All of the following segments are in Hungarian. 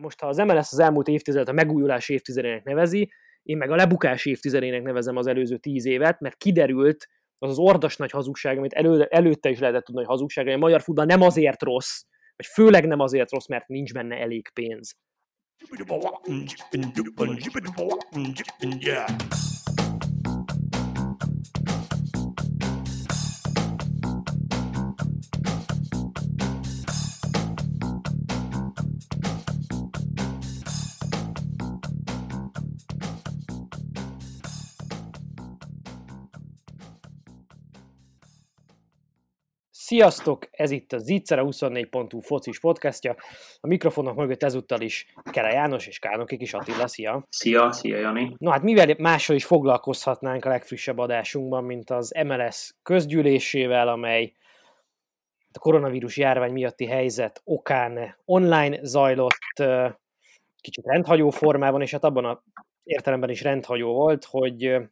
Most, ha az MLS az elmúlt évtizedet a megújulás évtizedének nevezi, én meg a lebukás évtizedének nevezem az előző tíz évet, mert kiderült az az ordas nagy hazugság, amit elő, előtte is lehetett tudni, hogy hazugság, hogy a magyar futball nem azért rossz, vagy főleg nem azért rossz, mert nincs benne elég pénz. Yeah. Sziasztok! Ez itt a Zicsere 24.hu focis podcastja. A mikrofonok mögött ezúttal is Kere János és Kánokik is Attila. Szia! Szia! Szia, Jani! No hát mivel mással is foglalkozhatnánk a legfrissebb adásunkban, mint az MLS közgyűlésével, amely a koronavírus járvány miatti helyzet okán online zajlott, kicsit rendhagyó formában, és hát abban a értelemben is rendhagyó volt, hogy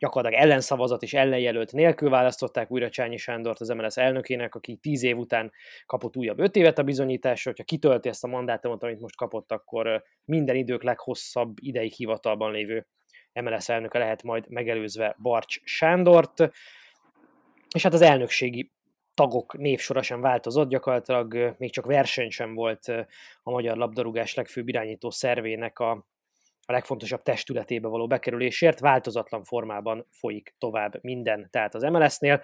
gyakorlatilag ellenszavazat és ellenjelölt nélkül választották újra Csányi Sándort az MLS elnökének, aki tíz év után kapott újabb öt évet a bizonyításra, hogyha kitölti ezt a mandátumot, amit most kapott, akkor minden idők leghosszabb ideig hivatalban lévő MLS elnöke lehet majd megelőzve Barcs Sándort, és hát az elnökségi tagok névsora sem változott, gyakorlatilag még csak verseny sem volt a magyar labdarúgás legfőbb irányító szervének a a legfontosabb testületébe való bekerülésért változatlan formában folyik tovább minden, tehát az MLS-nél.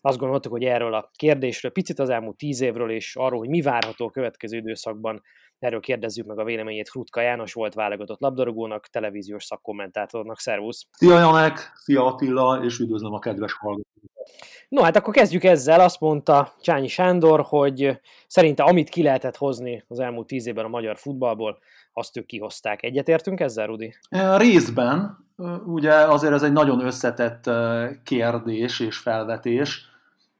Azt gondoltuk, hogy erről a kérdésről, picit az elmúlt tíz évről, és arról, hogy mi várható a következő időszakban, erről kérdezzük meg a véleményét Hrutka János volt válogatott labdarúgónak, televíziós szakkommentátornak. Szervusz! Szia Janek, szia Attila, és üdvözlöm a kedves hallgatókat! No hát akkor kezdjük ezzel. Azt mondta Csányi Sándor, hogy szerinte amit ki lehetett hozni az elmúlt tíz évben a magyar futballból, azt ők kihozták. Egyetértünk ezzel, Rudi? Részben. Ugye azért ez egy nagyon összetett kérdés és felvetés.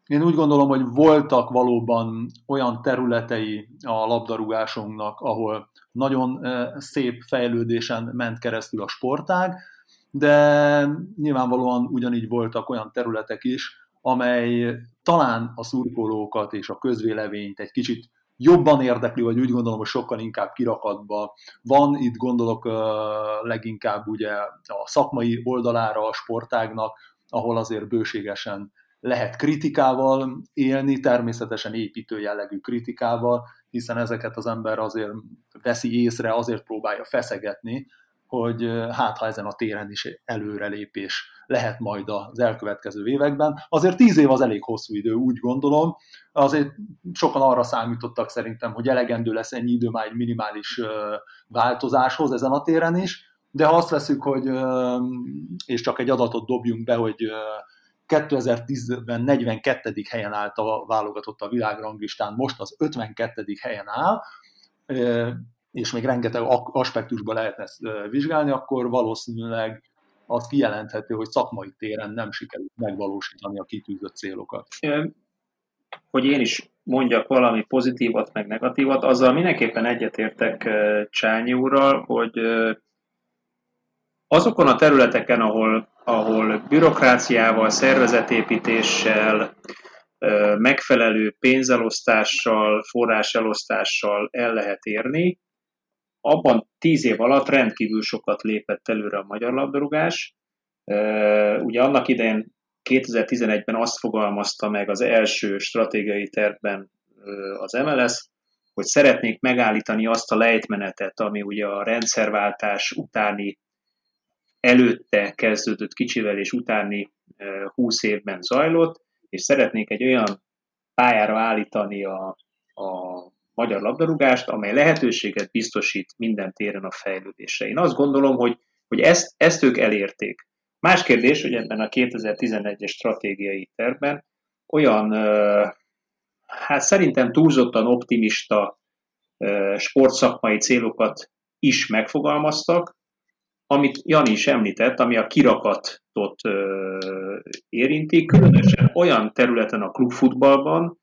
Én úgy gondolom, hogy voltak valóban olyan területei a labdarúgásunknak, ahol nagyon szép fejlődésen ment keresztül a sportág, de nyilvánvalóan ugyanígy voltak olyan területek is, amely talán a szurkolókat és a közvéleményt egy kicsit jobban érdekli, vagy úgy gondolom, hogy sokkal inkább kirakatba van. Itt gondolok leginkább ugye a szakmai oldalára a sportágnak, ahol azért bőségesen lehet kritikával élni, természetesen építő jellegű kritikával, hiszen ezeket az ember azért veszi észre, azért próbálja feszegetni, hogy hát ha ezen a téren is előrelépés lehet majd az elkövetkező években. Azért tíz év az elég hosszú idő, úgy gondolom. Azért sokan arra számítottak szerintem, hogy elegendő lesz ennyi idő már egy minimális változáshoz ezen a téren is, de ha azt veszük, hogy, és csak egy adatot dobjunk be, hogy 2010-ben 42. helyen állt a válogatott a világranglistán, most az 52. helyen áll, és még rengeteg aspektusban lehetne ezt vizsgálni, akkor valószínűleg az kijelenthető, hogy szakmai téren nem sikerült megvalósítani a kitűzött célokat. Hogy én is mondjak valami pozitívat, meg negatívat, azzal mindenképpen egyetértek Csányi úrral, hogy azokon a területeken, ahol, ahol bürokráciával, szervezetépítéssel, megfelelő pénzelosztással, forráselosztással el lehet érni, abban tíz év alatt rendkívül sokat lépett előre a magyar labdarúgás. Ugye annak idején 2011-ben azt fogalmazta meg az első stratégiai tervben az MLS, hogy szeretnék megállítani azt a lejtmenetet, ami ugye a rendszerváltás utáni előtte kezdődött kicsivel és utáni 20 évben zajlott, és szeretnék egy olyan pályára állítani a, a magyar labdarúgást, amely lehetőséget biztosít minden téren a fejlődésre. Én azt gondolom, hogy, hogy ezt, ezt ők elérték. Más kérdés, hogy ebben a 2011-es stratégiai tervben olyan, hát szerintem túlzottan optimista sportszakmai célokat is megfogalmaztak, amit Jani is említett, ami a kirakatot érinti, különösen olyan területen a klubfutballban,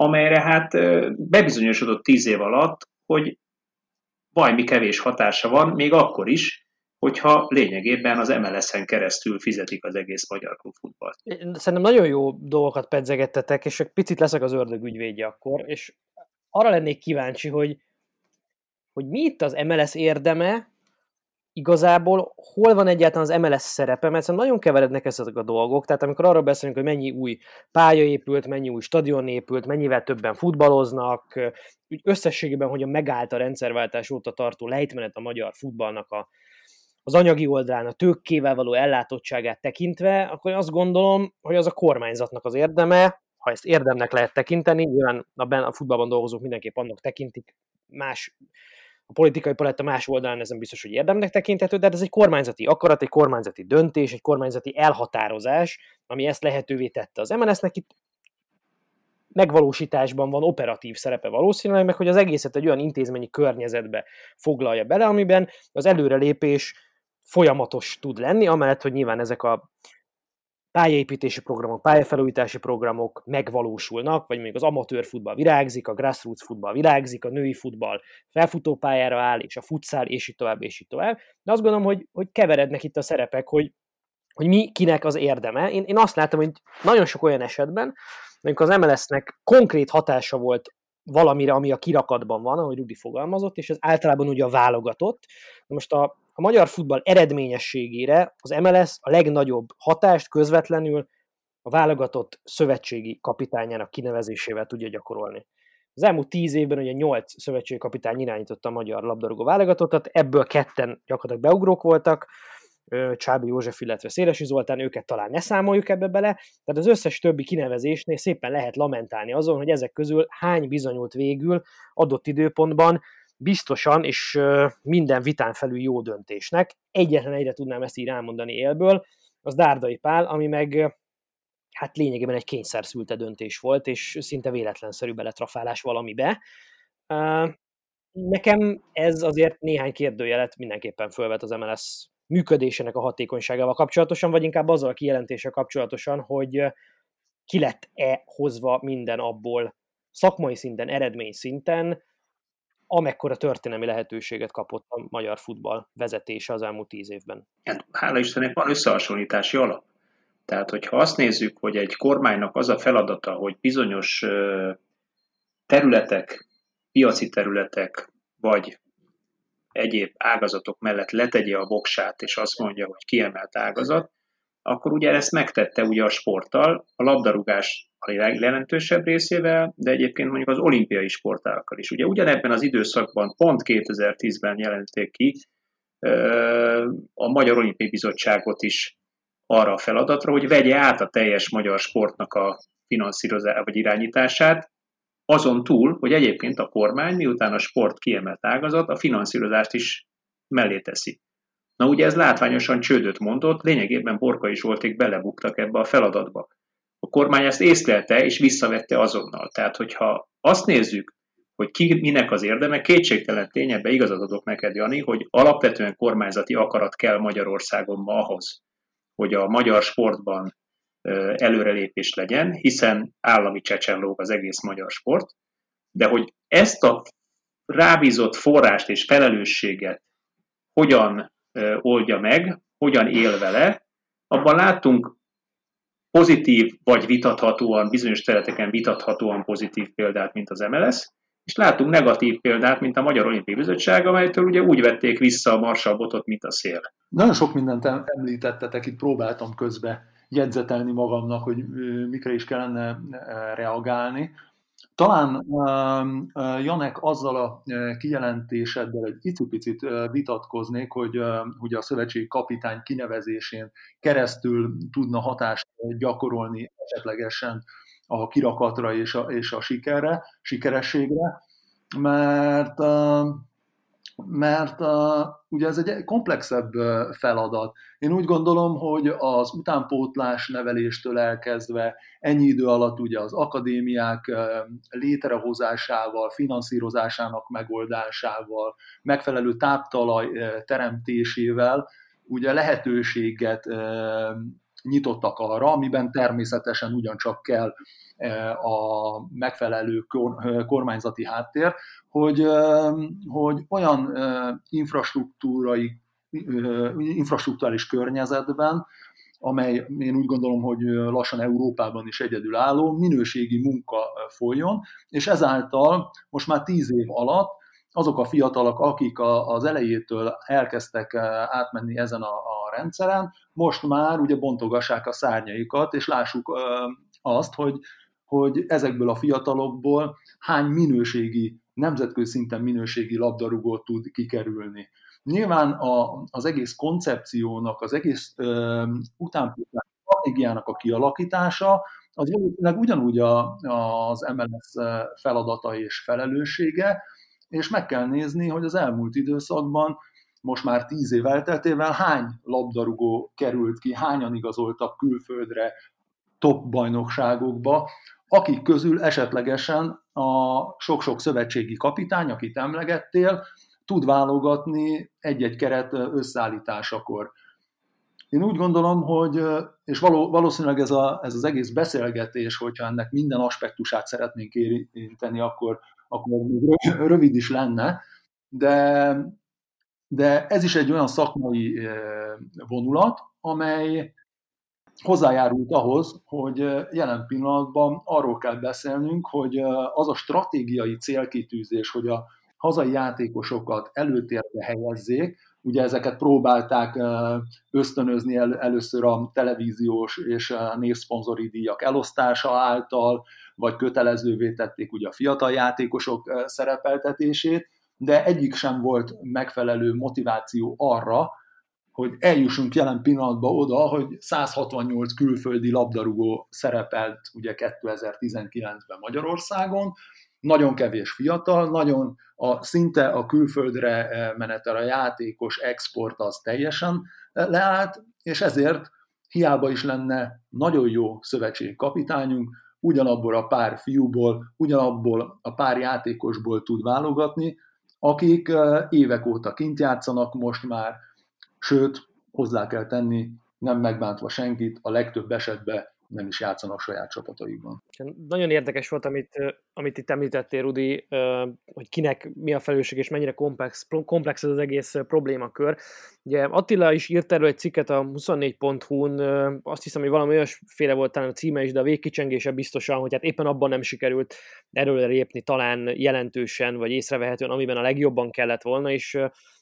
amelyre hát bebizonyosodott tíz év alatt, hogy valami kevés hatása van, még akkor is, hogyha lényegében az MLS-en keresztül fizetik az egész magyar klubfutballt. Szerintem nagyon jó dolgokat pedzegettetek, és egy picit leszek az ördög ügyvédje akkor, és arra lennék kíváncsi, hogy, hogy mi itt az MLS érdeme, igazából hol van egyáltalán az MLS szerepe, mert nagyon keverednek ezek a dolgok, tehát amikor arról beszélünk, hogy mennyi új pálya épült, mennyi új stadion épült, mennyivel többen futballoznak, úgy összességében, hogy a megállt a rendszerváltás óta tartó lejtmenet a magyar futballnak a, az anyagi oldalán, a tőkkével való ellátottságát tekintve, akkor azt gondolom, hogy az a kormányzatnak az érdeme, ha ezt érdemnek lehet tekinteni, nyilván a, a futballban dolgozók mindenképp annak tekintik, más a politikai paletta más oldalán ez nem biztos, hogy érdemnek tekinthető, de hát ez egy kormányzati akarat, egy kormányzati döntés, egy kormányzati elhatározás, ami ezt lehetővé tette. Az MNS-nek itt megvalósításban van operatív szerepe valószínűleg, meg hogy az egészet egy olyan intézményi környezetbe foglalja bele, amiben az előrelépés folyamatos tud lenni, amellett, hogy nyilván ezek a pályaépítési programok, pályafelújítási programok megvalósulnak, vagy még az amatőr futball virágzik, a grassroots futball virágzik, a női futball felfutópályára áll, és a futszál, és így tovább, és így tovább. De azt gondolom, hogy, hogy keverednek itt a szerepek, hogy, hogy mi kinek az érdeme. Én, én azt látom, hogy nagyon sok olyan esetben, amikor az MLS-nek konkrét hatása volt valamire, ami a kirakatban van, ahogy Rudi fogalmazott, és ez általában ugye a válogatott. Most a, a magyar futball eredményességére az MLS a legnagyobb hatást közvetlenül a válogatott szövetségi kapitányának kinevezésével tudja gyakorolni. Az elmúlt tíz évben ugye nyolc szövetségi kapitány irányította a magyar labdarúgó válogatottat, ebből ketten gyakorlatilag beugrók voltak, Csábi József, illetve Szélesi Zoltán, őket talán ne számoljuk ebbe bele, tehát az összes többi kinevezésnél szépen lehet lamentálni azon, hogy ezek közül hány bizonyult végül adott időpontban biztosan és minden vitán felül jó döntésnek. Egyetlen egyre tudnám ezt így elmondani élből, az Dárdai Pál, ami meg hát lényegében egy kényszer szülte döntés volt, és szinte véletlenszerű beletrafálás valamibe. Nekem ez azért néhány kérdőjelet mindenképpen fölvet az MLS működésének a hatékonyságával kapcsolatosan, vagy inkább azzal a kijelentéssel kapcsolatosan, hogy ki lett-e hozva minden abból szakmai szinten, eredmény szinten, amekkora történelmi lehetőséget kapott a magyar futball vezetése az elmúlt tíz évben. Hát, hála Istennek van összehasonlítási alap. Tehát, hogyha azt nézzük, hogy egy kormánynak az a feladata, hogy bizonyos területek, piaci területek, vagy egyéb ágazatok mellett letegye a voksát, és azt mondja, hogy kiemelt ágazat, akkor ugye ezt megtette ugye a sporttal, a labdarúgás a legjelentősebb részével, de egyébként mondjuk az olimpiai sportákkal is. Ugye ugyanebben az időszakban, pont 2010-ben jelenték ki a Magyar Olimpiai Bizottságot is arra a feladatra, hogy vegye át a teljes magyar sportnak a finanszírozását vagy irányítását, azon túl, hogy egyébként a kormány, miután a sport kiemelt ágazat, a finanszírozást is mellé teszi. Na ugye ez látványosan csődöt mondott, lényegében Borkai Zsolték belebuktak ebbe a feladatba. A kormány ezt észlelte és visszavette azonnal. Tehát, hogyha azt nézzük, hogy ki minek az érdeme, kétségtelen tény, ebbe igazat adok neked, Jani, hogy alapvetően kormányzati akarat kell Magyarországon ma ahhoz, hogy a magyar sportban előrelépés legyen, hiszen állami csecsenlóg az egész magyar sport, de hogy ezt a rábízott forrást és felelősséget hogyan oldja meg, hogyan él vele, abban láttunk pozitív vagy vitathatóan, bizonyos területeken vitathatóan pozitív példát, mint az MLS, és látunk negatív példát, mint a Magyar Olimpiai Bizottság, amelytől ugye úgy vették vissza a marsalbotot, mint a szél. Nagyon sok mindent említettetek, itt próbáltam közbe jegyzetelni magamnak, hogy mikre is kellene reagálni. Talán Janek azzal a kijelentéseddel egy icipicit vitatkoznék, hogy hogy a szövetségi kapitány kinevezésén keresztül tudna hatást gyakorolni esetlegesen a kirakatra és a, és a sikerre, sikerességre, mert mert uh, ugye ez egy komplexebb feladat. Én úgy gondolom, hogy az utánpótlás neveléstől elkezdve ennyi idő alatt ugye az akadémiák létrehozásával, finanszírozásának megoldásával, megfelelő táptalaj teremtésével ugye lehetőséget nyitottak arra, amiben természetesen ugyancsak kell a megfelelő kormányzati háttér, hogy, hogy olyan infrastruktúrai, infrastruktúrális környezetben, amely én úgy gondolom, hogy lassan Európában is egyedülálló, minőségi munka folyjon, és ezáltal most már tíz év alatt azok a fiatalok, akik az elejétől elkezdtek átmenni ezen a, rendszeren, most már ugye bontogassák a szárnyaikat, és lássuk azt, hogy, hogy ezekből a fiatalokból hány minőségi, nemzetközi szinten minőségi labdarúgót tud kikerülni. Nyilván a, az egész koncepciónak, az egész utánpótlás stratégiának a kialakítása, az valószínűleg ugyanúgy a, az MLS feladata és felelőssége, és meg kell nézni, hogy az elmúlt időszakban most már tíz év elteltével hány labdarúgó került ki, hányan igazoltak külföldre, top bajnokságokba, akik közül esetlegesen a sok-sok szövetségi kapitány, akit emlegettél, tud válogatni egy-egy keret összeállításakor. Én úgy gondolom, hogy, és való, valószínűleg ez, a, ez az egész beszélgetés, hogyha ennek minden aspektusát szeretnénk érinteni, akkor, akkor rövid is lenne, de, de ez is egy olyan szakmai vonulat, amely hozzájárult ahhoz, hogy jelen pillanatban arról kell beszélnünk, hogy az a stratégiai célkitűzés, hogy a hazai játékosokat előtérbe helyezzék, ugye ezeket próbálták ösztönözni el, először a televíziós és névszponzori díjak elosztása által, vagy kötelezővé tették ugye a fiatal játékosok szerepeltetését, de egyik sem volt megfelelő motiváció arra, hogy eljussunk jelen pillanatban oda, hogy 168 külföldi labdarúgó szerepelt ugye 2019-ben Magyarországon, nagyon kevés fiatal, nagyon a, szinte a külföldre menetel a játékos export az teljesen leállt, és ezért hiába is lenne nagyon jó szövetségkapitányunk, ugyanabból a pár fiúból, ugyanabból a pár játékosból tud válogatni, akik évek óta kint játszanak most már, sőt, hozzá kell tenni, nem megbántva senkit, a legtöbb esetben nem is játszanak saját csapataikban. Nagyon érdekes volt, amit, amit itt említettél, Rudi, hogy kinek mi a felelősség és mennyire komplex, komplex ez az egész problémakör. Ugye Attila is írt erről egy cikket a 24.hu-n, azt hiszem, hogy valami olyasféle volt talán a címe is, de a végkicsengése biztosan, hogy hát éppen abban nem sikerült erről lépni talán jelentősen, vagy észrevehetően, amiben a legjobban kellett volna, és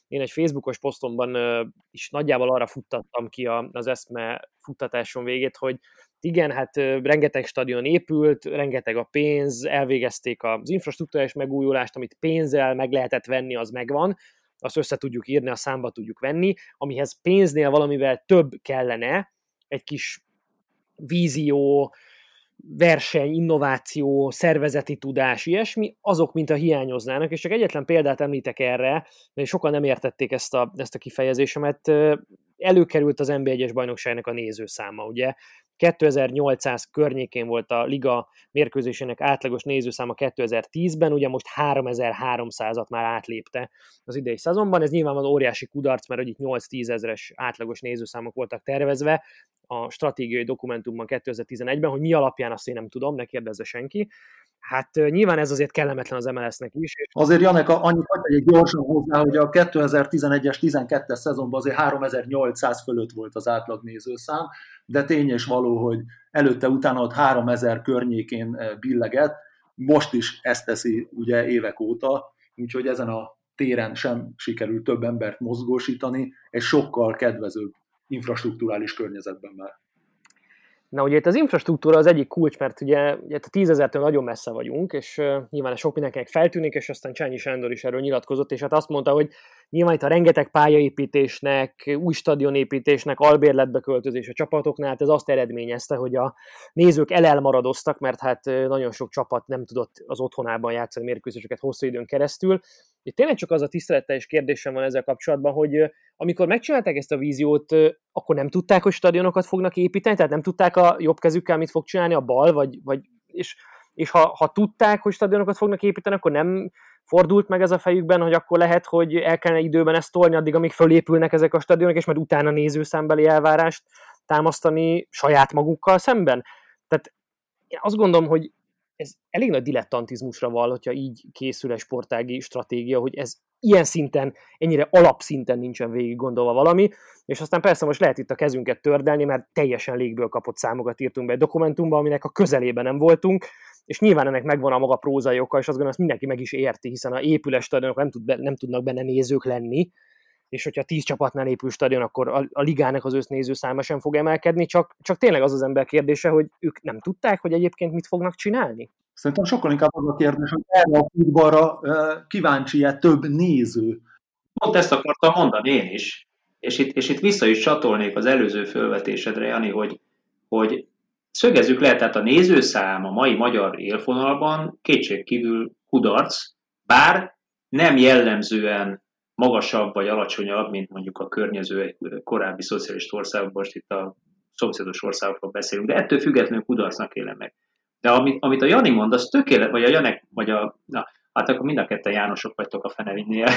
én egy Facebookos posztomban is nagyjából arra futtattam ki az eszme futtatáson végét, hogy igen, hát rengeteg stadion épült, rengeteg a pénz, elvégezték az infrastruktúrális megújulást, amit pénzzel meg lehetett venni, az megvan, azt össze tudjuk írni, a számba tudjuk venni, amihez pénznél valamivel több kellene, egy kis vízió, verseny, innováció, szervezeti tudás, ilyesmi, azok, mint a hiányoznának, és csak egyetlen példát említek erre, mert sokan nem értették ezt a, ezt a kifejezésemet, előkerült az NB1-es bajnokságnak a nézőszáma, ugye 2800 környékén volt a liga mérkőzésének átlagos nézőszáma 2010-ben, ugye most 3300-at már átlépte az idei szezonban. Ez nyilván óriási kudarc, mert hogy itt 8-10 ezeres átlagos nézőszámok voltak tervezve a stratégiai dokumentumban 2011-ben, hogy mi alapján azt én nem tudom, ne kérdezze senki. Hát nyilván ez azért kellemetlen az MLS-nek is. Azért Janek, annyit egy gyorsan hozzá, hogy a 2011-es, 12-es szezonban azért 3800 fölött volt az átlag nézőszám, de tény és való, hogy előtte-utána ott 3000 környékén billeget, most is ezt teszi ugye évek óta, úgyhogy ezen a téren sem sikerült több embert mozgósítani, egy sokkal kedvezőbb infrastruktúrális környezetben már. Na ugye itt az infrastruktúra az egyik kulcs, mert ugye, ugye a tízezertől nagyon messze vagyunk, és uh, nyilván sok mindenkinek feltűnik, és aztán Csányi Sándor is erről nyilatkozott, és hát azt mondta, hogy nyilván itt a rengeteg pályaépítésnek, új stadionépítésnek, albérletbe költözés a csapatoknál, hát ez azt eredményezte, hogy a nézők elelmaradoztak, mert hát nagyon sok csapat nem tudott az otthonában játszani mérkőzéseket hosszú időn keresztül. Itt tényleg csak az a tiszteletteljes kérdésem van ezzel kapcsolatban, hogy amikor megcsinálták ezt a víziót, akkor nem tudták, hogy stadionokat fognak építeni, tehát nem tudták a jobb kezükkel mit fog csinálni a bal, vagy, vagy és, és ha, ha tudták, hogy stadionokat fognak építeni, akkor nem fordult meg ez a fejükben, hogy akkor lehet, hogy el kellene időben ezt tolni addig, amíg fölépülnek ezek a stadionok, és majd utána nézőszámbeli elvárást támasztani saját magukkal szemben. Tehát én azt gondolom, hogy ez elég nagy dilettantizmusra val, hogyha így készül egy sportági stratégia, hogy ez ilyen szinten, ennyire alapszinten nincsen végig gondolva valami, és aztán persze most lehet itt a kezünket tördelni, mert teljesen légből kapott számokat írtunk be egy dokumentumba, aminek a közelében nem voltunk, és nyilván ennek megvan a maga prózai oka, és azt gondolom, ezt mindenki meg is érti, hiszen a épüles nem, tud nem tudnak benne nézők lenni, és hogyha tíz csapatnál épül stadion, akkor a, a ligának az össznéző száma sem fog emelkedni, csak, csak tényleg az az ember kérdése, hogy ők nem tudták, hogy egyébként mit fognak csinálni? Szerintem sokkal inkább az a kérdés, hogy erre a futballra kíváncsi-e több néző. Pont ezt akartam mondani én is. És itt, és itt vissza is csatolnék az előző fölvetésedre, Jani, hogy, hogy szögezzük le, tehát a nézőszám a mai magyar élfonalban kétségkívül kudarc, bár nem jellemzően magasabb vagy alacsonyabb, mint mondjuk a környező korábbi szocialista országokban, most itt a szomszédos országokról beszélünk, de ettől függetlenül kudarcnak élem meg. De amit, amit a Jani mond, az tökéletes, vagy a Janek, vagy a, na, hát akkor mind a ketten Jánosok vagytok a fenevinnél.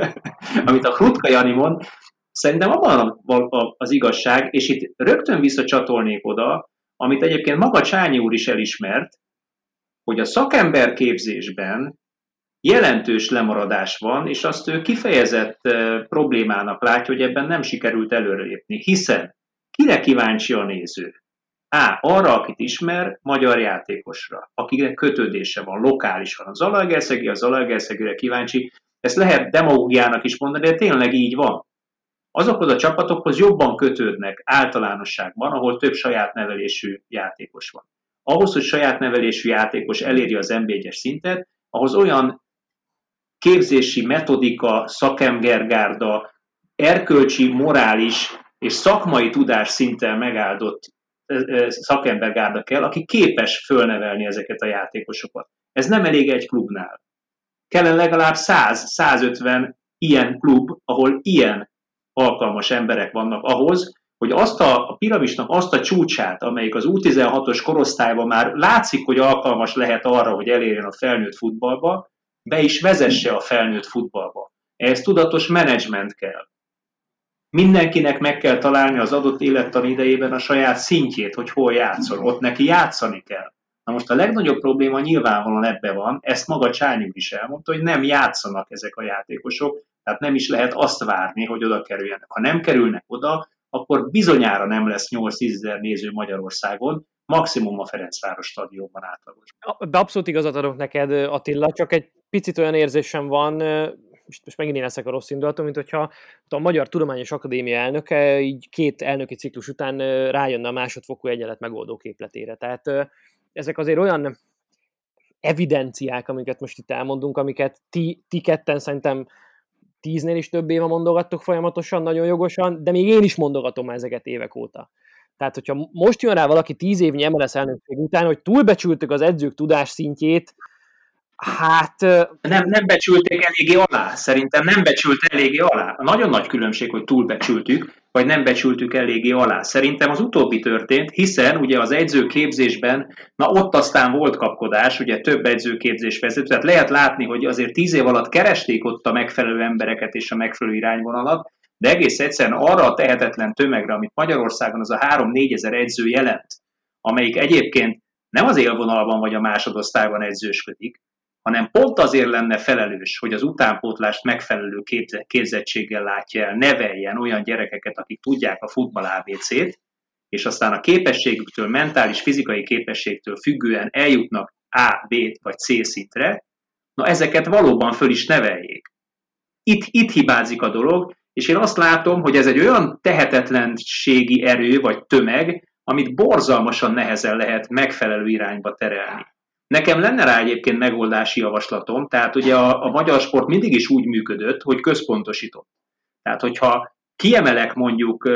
amit a Krutka Jani mond, szerintem abban az igazság, és itt rögtön visszacsatolnék oda, amit egyébként maga Csányi úr is elismert, hogy a szakemberképzésben jelentős lemaradás van, és azt ő kifejezett problémának látja, hogy ebben nem sikerült előrelépni, hiszen kire kíváncsi a néző? A. Arra, akit ismer, magyar játékosra, akinek kötődése van, lokálisan. Az Zalaegerszegi, az Zalaegerszegire kíváncsi. Ezt lehet demagógiának is mondani, de tényleg így van. Azokhoz a csapatokhoz jobban kötődnek általánosságban, ahol több saját nevelésű játékos van. Ahhoz, hogy saját nevelésű játékos eléri az NB1-es szintet, ahhoz olyan képzési metodika, szakembergárda, erkölcsi, morális és szakmai tudás szinten megáldott szakembergárda kell, aki képes fölnevelni ezeket a játékosokat. Ez nem elég egy klubnál. Kellene legalább 100-150 ilyen klub, ahol ilyen alkalmas emberek vannak ahhoz, hogy azt a, a piramisnak azt a csúcsát, amelyik az U16-os korosztályban már látszik, hogy alkalmas lehet arra, hogy elérjen a felnőtt futballba, be is vezesse a felnőtt futballba. Ehhez tudatos menedzsment kell. Mindenkinek meg kell találni az adott élettan idejében a saját szintjét, hogy hol játszol. Ott neki játszani kell. Na most a legnagyobb probléma nyilvánvalóan ebbe van, ezt maga Csányi is elmondta, hogy nem játszanak ezek a játékosok, tehát nem is lehet azt várni, hogy oda kerüljenek. Ha nem kerülnek oda, akkor bizonyára nem lesz 8-10 ezer néző Magyarországon, maximum a Ferencváros stadionban átlagos. De abszolút igazat adok neked, Attila, csak egy picit olyan érzésem van, most, most megint én leszek a rossz indulatom, mint hogyha a Magyar Tudományos Akadémia elnöke így két elnöki ciklus után rájönne a másodfokú egyenlet megoldó képletére. Tehát ezek azért olyan evidenciák, amiket most itt elmondunk, amiket ti, ti ketten szerintem tíznél is több éve mondogattok folyamatosan, nagyon jogosan, de még én is mondogatom ezeket évek óta. Tehát, hogyha most jön rá valaki tíz évnyi MLS elnökség után, hogy túlbecsültük az edzők tudás szintjét, Hát... Nem, nem becsülték eléggé alá. Szerintem nem becsült eléggé alá. Nagyon nagy különbség, hogy túlbecsültük, vagy nem becsültük eléggé alá. Szerintem az utóbbi történt, hiszen ugye az edzőképzésben, na ott aztán volt kapkodás, ugye több edzőképzés vezető, tehát lehet látni, hogy azért tíz év alatt keresték ott a megfelelő embereket és a megfelelő irányvonalat, de egész egyszerűen arra a tehetetlen tömegre, amit Magyarországon az a 3-4 ezer edző jelent, amelyik egyébként nem az élvonalban vagy a másodosztályban edzősködik, hanem pont azért lenne felelős, hogy az utánpótlást megfelelő képzettséggel látja el, neveljen olyan gyerekeket, akik tudják a futball ABC-t, és aztán a képességüktől, mentális, fizikai képességtől függően eljutnak A, B vagy C szintre, na ezeket valóban föl is neveljék. Itt, itt hibázik a dolog, és én azt látom, hogy ez egy olyan tehetetlenségi erő vagy tömeg, amit borzalmasan nehezen lehet megfelelő irányba terelni. Nekem lenne rá egyébként megoldási javaslatom, tehát ugye a, a magyar sport mindig is úgy működött, hogy központosított. Tehát, hogyha kiemelek mondjuk,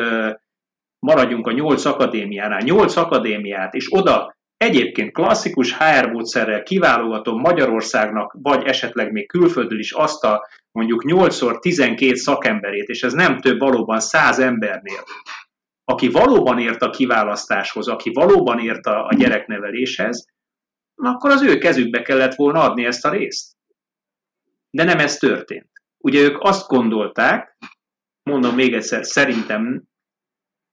maradjunk a nyolc akadémiánál, nyolc akadémiát, és oda egyébként klasszikus HR módszerrel kiválogatom Magyarországnak, vagy esetleg még külföldről is azt a mondjuk 8x12 szakemberét, és ez nem több valóban 100 embernél, aki valóban ért a kiválasztáshoz, aki valóban ért a, a gyerekneveléshez, akkor az ő kezükbe kellett volna adni ezt a részt. De nem ez történt. Ugye ők azt gondolták, mondom még egyszer, szerintem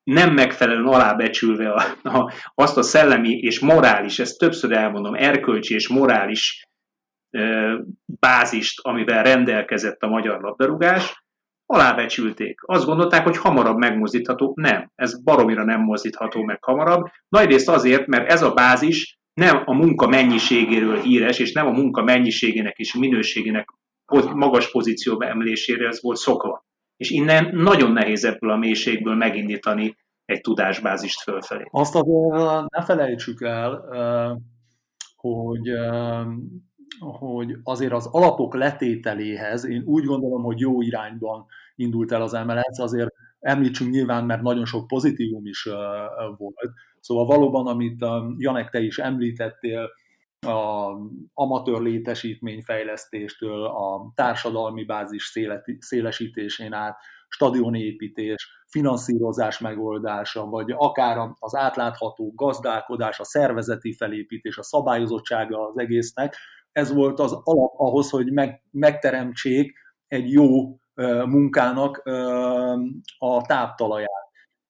nem megfelelően alábecsülve a, a, azt a szellemi és morális, ezt többször elmondom, erkölcsi és morális e, bázist, amivel rendelkezett a magyar labdarúgás, alábecsülték. Azt gondolták, hogy hamarabb megmozdítható. Nem, ez baromira nem mozdítható meg hamarabb. Nagyrészt azért, mert ez a bázis nem a munka mennyiségéről híres, és nem a munka mennyiségének és minőségének magas pozícióba ez volt szokva. És innen nagyon nehéz ebből a mélységből megindítani egy tudásbázist fölfelé. Azt azért ne felejtsük el, hogy, hogy azért az alapok letételéhez én úgy gondolom, hogy jó irányban indult el az MLS, azért említsünk nyilván, mert nagyon sok pozitívum is volt. Szóval valóban, amit Janek, te is említettél, a amatőr létesítményfejlesztéstől, a társadalmi bázis szélesítésén át, stadionépítés, finanszírozás megoldása, vagy akár az átlátható gazdálkodás, a szervezeti felépítés, a szabályozottsága az egésznek, ez volt az alap ahhoz, hogy meg, megteremtsék egy jó munkának a táptalaját.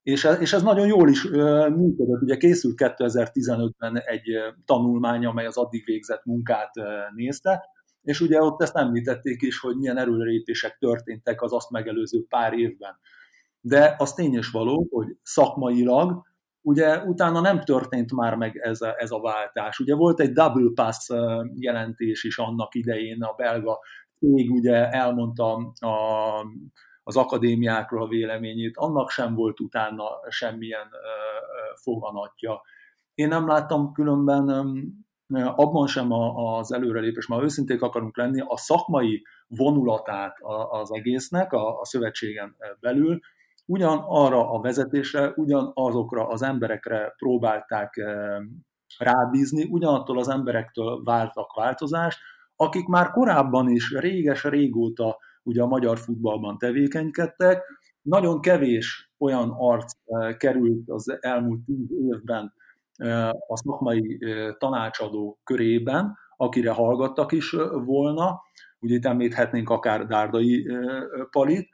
És és ez nagyon jól is működött. Ugye készült 2015-ben egy tanulmány, amely az addig végzett munkát nézte, és ugye ott ezt említették is, hogy milyen erőlépések történtek az azt megelőző pár évben. De az tény és való, hogy szakmailag ugye utána nem történt már meg ez a, ez a váltás. Ugye volt egy double pass jelentés is annak idején, a belga cég ugye elmondta a, az akadémiákról a véleményét, annak sem volt utána semmilyen foganatja. Én nem láttam különben abban sem az előrelépés, már őszinték akarunk lenni, a szakmai vonulatát az egésznek a, a szövetségen belül, ugyan arra a vezetésre, ugyan azokra az emberekre próbálták rábízni, ugyanattól az emberektől váltak változást, akik már korábban is réges-régóta ugye a magyar futballban tevékenykedtek. Nagyon kevés olyan arc került az elmúlt tíz évben a szakmai tanácsadó körében, akire hallgattak is volna, ugye itt említhetnénk akár Dárdai Palit,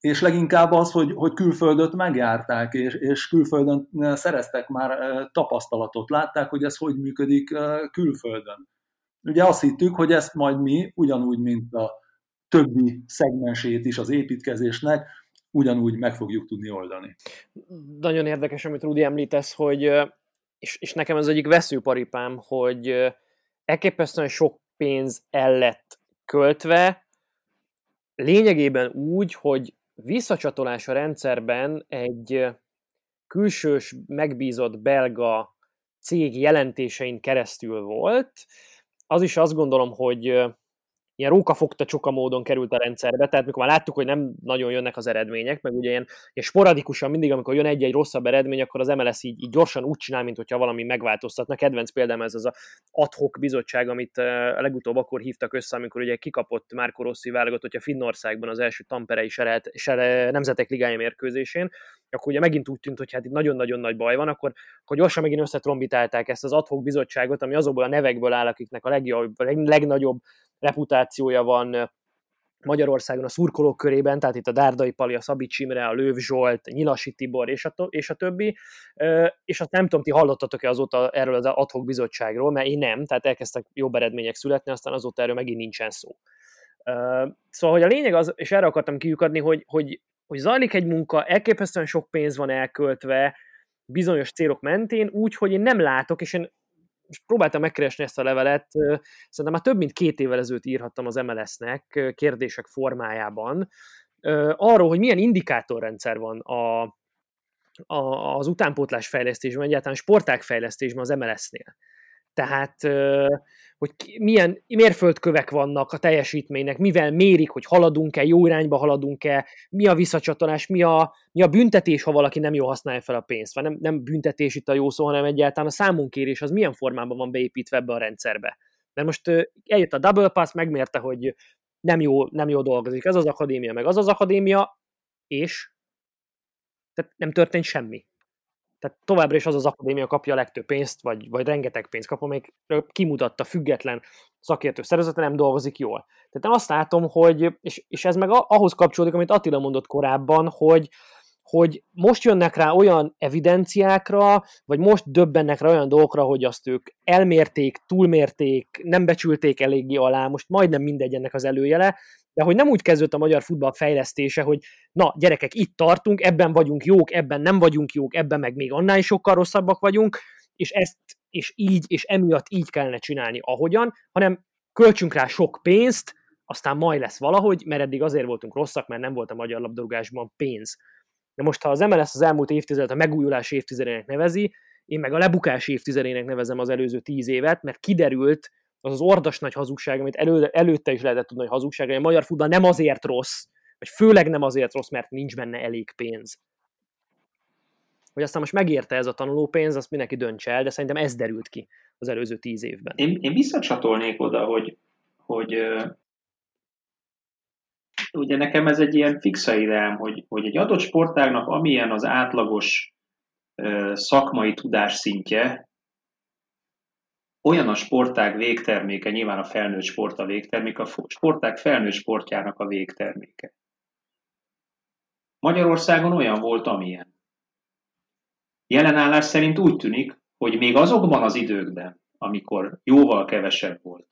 és leginkább az, hogy, hogy külföldöt megjárták, és, és külföldön szereztek már tapasztalatot, látták, hogy ez hogy működik külföldön. Ugye azt hittük, hogy ezt majd mi, ugyanúgy, mint a többi szegmensét is az építkezésnek, ugyanúgy meg fogjuk tudni oldani. Nagyon érdekes, amit Rudi említesz, hogy és, és nekem ez egyik veszőparipám, hogy elképesztően sok pénz el lett költve, lényegében úgy, hogy visszacsatolás a rendszerben egy külsős, megbízott belga cég jelentésein keresztül volt. Az is azt gondolom, hogy ilyen rókafogta csoka módon került a rendszerbe, tehát mikor már láttuk, hogy nem nagyon jönnek az eredmények, meg ugye ilyen, ilyen sporadikusan mindig, amikor jön egy-egy rosszabb eredmény, akkor az MLS így, így gyorsan úgy csinál, mint hogyha valami megváltoztatna. Kedvenc példám ez az a adhok bizottság, amit a legutóbb akkor hívtak össze, amikor ugye kikapott Márko Rossi válogatott, hogyha Finnországban az első Tamperei serelt, sere, nemzetek ligája mérkőzésén, akkor ugye megint úgy tűnt, hogy hát itt nagyon-nagyon nagy baj van, akkor, akkor gyorsan megint összetrombitálták ezt az adhok bizottságot, ami azokból a nevekből áll, akiknek a legjobb, a legnagyobb reputációja van Magyarországon a szurkolók körében, tehát itt a Dárdai Pali, a Szabics Imre, a Lőv Zsolt, Nyilasi Tibor és a, to- és a többi, és azt nem tudom, ti hallottatok-e azóta erről az adhok bizottságról, mert én nem, tehát elkezdtek jobb eredmények születni, aztán azóta erről megint nincsen szó. Szóval, hogy a lényeg az, és erre akartam kiukadni, hogy, hogy, hogy zajlik egy munka, elképesztően sok pénz van elköltve, bizonyos célok mentén, úgy, hogy én nem látok, és én és próbáltam megkeresni ezt a levelet, szerintem már több mint két évvel ezelőtt írhattam az MLS-nek kérdések formájában, arról, hogy milyen indikátorrendszer van a, a, az utánpótlás fejlesztésben, egyáltalán sporták fejlesztésben az MLS-nél. Tehát, hogy milyen mérföldkövek vannak a teljesítménynek, mivel mérik, hogy haladunk-e, jó irányba haladunk-e, mi a visszacsatolás, mi a, mi a büntetés, ha valaki nem jól használja fel a pénzt. Vagy nem, nem büntetés itt a jó szó, hanem egyáltalán a számunkérés az milyen formában van beépítve ebbe a rendszerbe. Mert most eljött a double pass, megmérte, hogy nem jó, nem jó dolgozik ez az akadémia, meg az az akadémia, és tehát nem történt semmi. Tehát továbbra is az az akadémia kapja a legtöbb pénzt, vagy, vagy rengeteg pénzt kap, amelyik kimutatta független szakértő szervezete nem dolgozik jól. Tehát én azt látom, hogy, és, és ez meg ahhoz kapcsolódik, amit Attila mondott korábban, hogy, hogy most jönnek rá olyan evidenciákra, vagy most döbbennek rá olyan dolgokra, hogy azt ők elmérték, túlmérték, nem becsülték eléggé alá, most majdnem mindegy ennek az előjele, de hogy nem úgy kezdődött a magyar futball fejlesztése, hogy na, gyerekek, itt tartunk, ebben vagyunk jók, ebben nem vagyunk jók, ebben meg még annál is sokkal rosszabbak vagyunk, és ezt és így, és emiatt így kellene csinálni, ahogyan, hanem költsünk rá sok pénzt, aztán majd lesz valahogy, mert eddig azért voltunk rosszak, mert nem volt a magyar labdarúgásban pénz. De most, ha az MLS az elmúlt évtizedet a megújulás évtizedének nevezi, én meg a lebukás évtizedének nevezem az előző tíz évet, mert kiderült az az ordas nagy hazugság, amit elő, előtte is lehetett tudni, hogy hazugság, hogy a magyar futball nem azért rossz, vagy főleg nem azért rossz, mert nincs benne elég pénz. Hogy aztán most megérte ez a tanulópénz, azt mindenki döntse el, de szerintem ez derült ki az előző tíz évben. Én, én visszacsatolnék oda, hogy, hogy ugye nekem ez egy ilyen fixa ideám, hogy, hogy egy adott sportágnak amilyen az átlagos szakmai tudás szintje, olyan a sportág végterméke, nyilván a felnőtt sport a végterméke, a sportág felnőtt sportjának a végterméke. Magyarországon olyan volt, amilyen. Jelenállás szerint úgy tűnik, hogy még azokban az időkben, amikor jóval kevesebb volt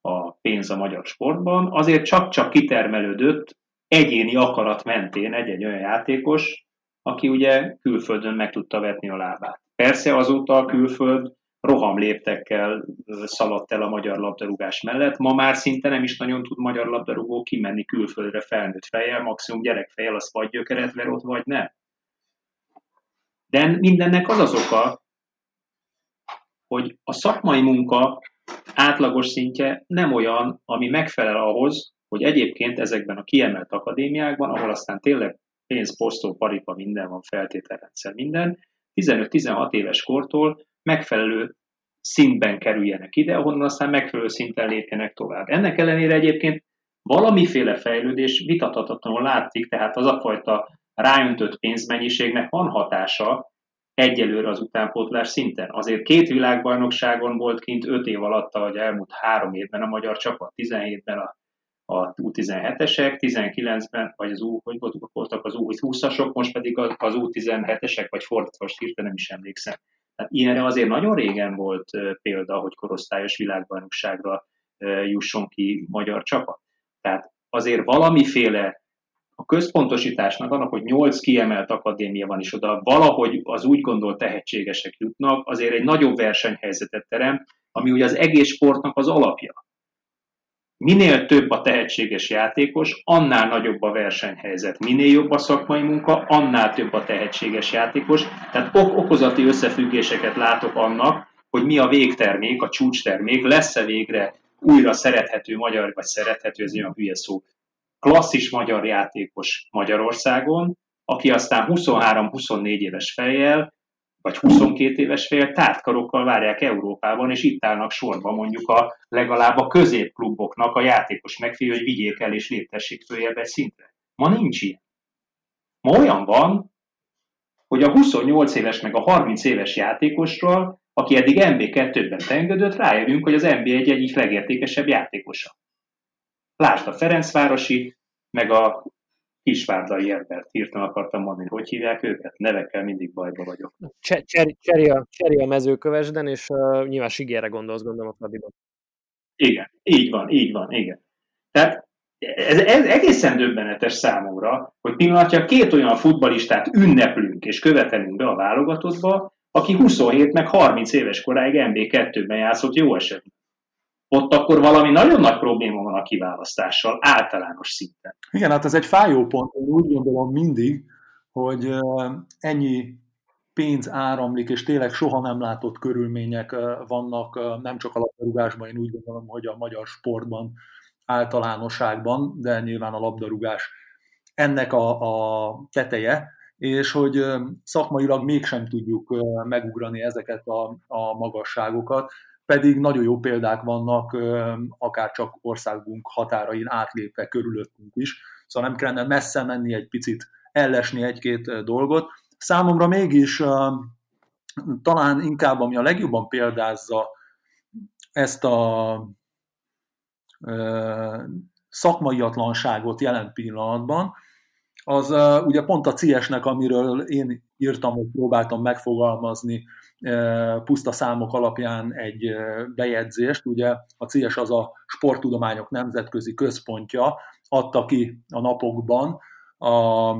a pénz a magyar sportban, azért csak-csak kitermelődött egyéni akarat mentén egy-egy olyan játékos, aki ugye külföldön meg tudta vetni a lábát. Persze azóta a külföld roham léptekkel szaladt el a magyar labdarúgás mellett. Ma már szinte nem is nagyon tud magyar labdarúgó kimenni külföldre felnőtt fejjel, maximum gyerekfejjel, az vagy gyökeret ver ott, vagy nem. De mindennek az az oka, hogy a szakmai munka átlagos szintje nem olyan, ami megfelel ahhoz, hogy egyébként ezekben a kiemelt akadémiákban, ahol aztán tényleg pénz, posztó, paripa, minden van, feltételrendszer, minden, 15-16 éves kortól megfelelő szintben kerüljenek ide, ahonnan aztán megfelelő szinten lépjenek tovább. Ennek ellenére egyébként valamiféle fejlődés vitathatatlanul látszik, tehát az a fajta ráöntött pénzmennyiségnek van hatása egyelőre az utánpótlás szinten. Azért két világbajnokságon volt kint öt év alatt, vagy elmúlt három évben a magyar csapat, 17-ben a, a U17-esek, 19-ben, vagy az U, hogy voltak az U20-asok, most pedig az U17-esek, vagy fordítva, most hirtelen nem is emlékszem. Tehát ilyenre azért nagyon régen volt példa, hogy korosztályos világbajnokságra jusson ki magyar csapat. Tehát azért valamiféle a központosításnak annak, hogy nyolc kiemelt akadémia van, és oda valahogy az úgy gondolt tehetségesek jutnak, azért egy nagyobb versenyhelyzetet terem, ami ugye az egész sportnak az alapja. Minél több a tehetséges játékos, annál nagyobb a versenyhelyzet. Minél jobb a szakmai munka, annál több a tehetséges játékos. Tehát ok okozati összefüggéseket látok annak, hogy mi a végtermék, a csúcstermék, lesz-e végre újra szerethető magyar, vagy szerethető, ez olyan hülye szó, klasszis magyar játékos Magyarországon, aki aztán 23-24 éves fejjel vagy 22 éves fél tártkarokkal várják Európában, és itt állnak sorba mondjuk a legalább a középkluboknak a játékos megfigyelő, hogy vigyék el és léptessék följebb egy szintre. Ma nincs ilyen. Ma olyan van, hogy a 28 éves meg a 30 éves játékosról, aki eddig MB2-ben tengődött, rájövünk, hogy az MB egy egyik legértékesebb játékosa. Lásd a Ferencvárosi, meg a Kisvárdai Herbert hirtelen akartam mondani, hogy hívják őket? Nevekkel mindig bajba vagyok. Cseri a, Cseri a mezőkövesden, és uh, nyilván Sigére gondolsz, gondolom a Fradiban. Igen, így van, így van, igen. Tehát ez, ez egészen döbbenetes számomra, hogy pillanatja két olyan futbalistát ünneplünk és követelünk be a válogatottba, aki 27 meg 30 éves koráig MB2-ben játszott jó esetben ott akkor valami nagyon nagy probléma van a kiválasztással, általános szinten. Igen, hát ez egy fájó pont, én úgy gondolom mindig, hogy ennyi pénz áramlik, és tényleg soha nem látott körülmények vannak, nem csak a labdarúgásban, én úgy gondolom, hogy a magyar sportban általánosságban, de nyilván a labdarúgás ennek a, a teteje, és hogy szakmailag mégsem tudjuk megugrani ezeket a, a magasságokat pedig nagyon jó példák vannak, akár csak országunk határain átlépve körülöttünk is, szóval nem kellene messze menni egy picit, ellesni egy-két dolgot. Számomra mégis talán inkább, ami a legjobban példázza ezt a szakmaiatlanságot jelen pillanatban, az ugye pont a CS-nek, amiről én írtam, hogy próbáltam megfogalmazni puszta számok alapján egy bejegyzést. Ugye a CS az a sporttudományok nemzetközi központja, adta ki a napokban a,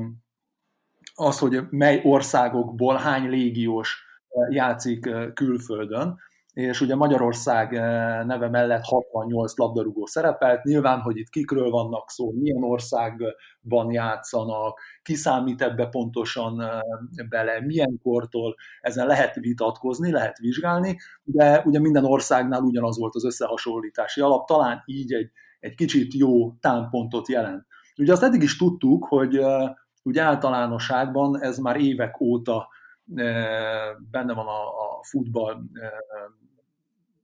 az, hogy mely országokból hány légiós játszik külföldön, és ugye Magyarország eh, neve mellett 68 labdarúgó szerepelt, nyilván, hogy itt kikről vannak szó, milyen országban játszanak, ki számít ebbe pontosan eh, bele, milyen kortól, ezen lehet vitatkozni, lehet vizsgálni, de ugye minden országnál ugyanaz volt az összehasonlítási alap, talán így egy, egy kicsit jó támpontot jelent. Ugye azt eddig is tudtuk, hogy eh, úgy általánosságban ez már évek óta benne van a, a futball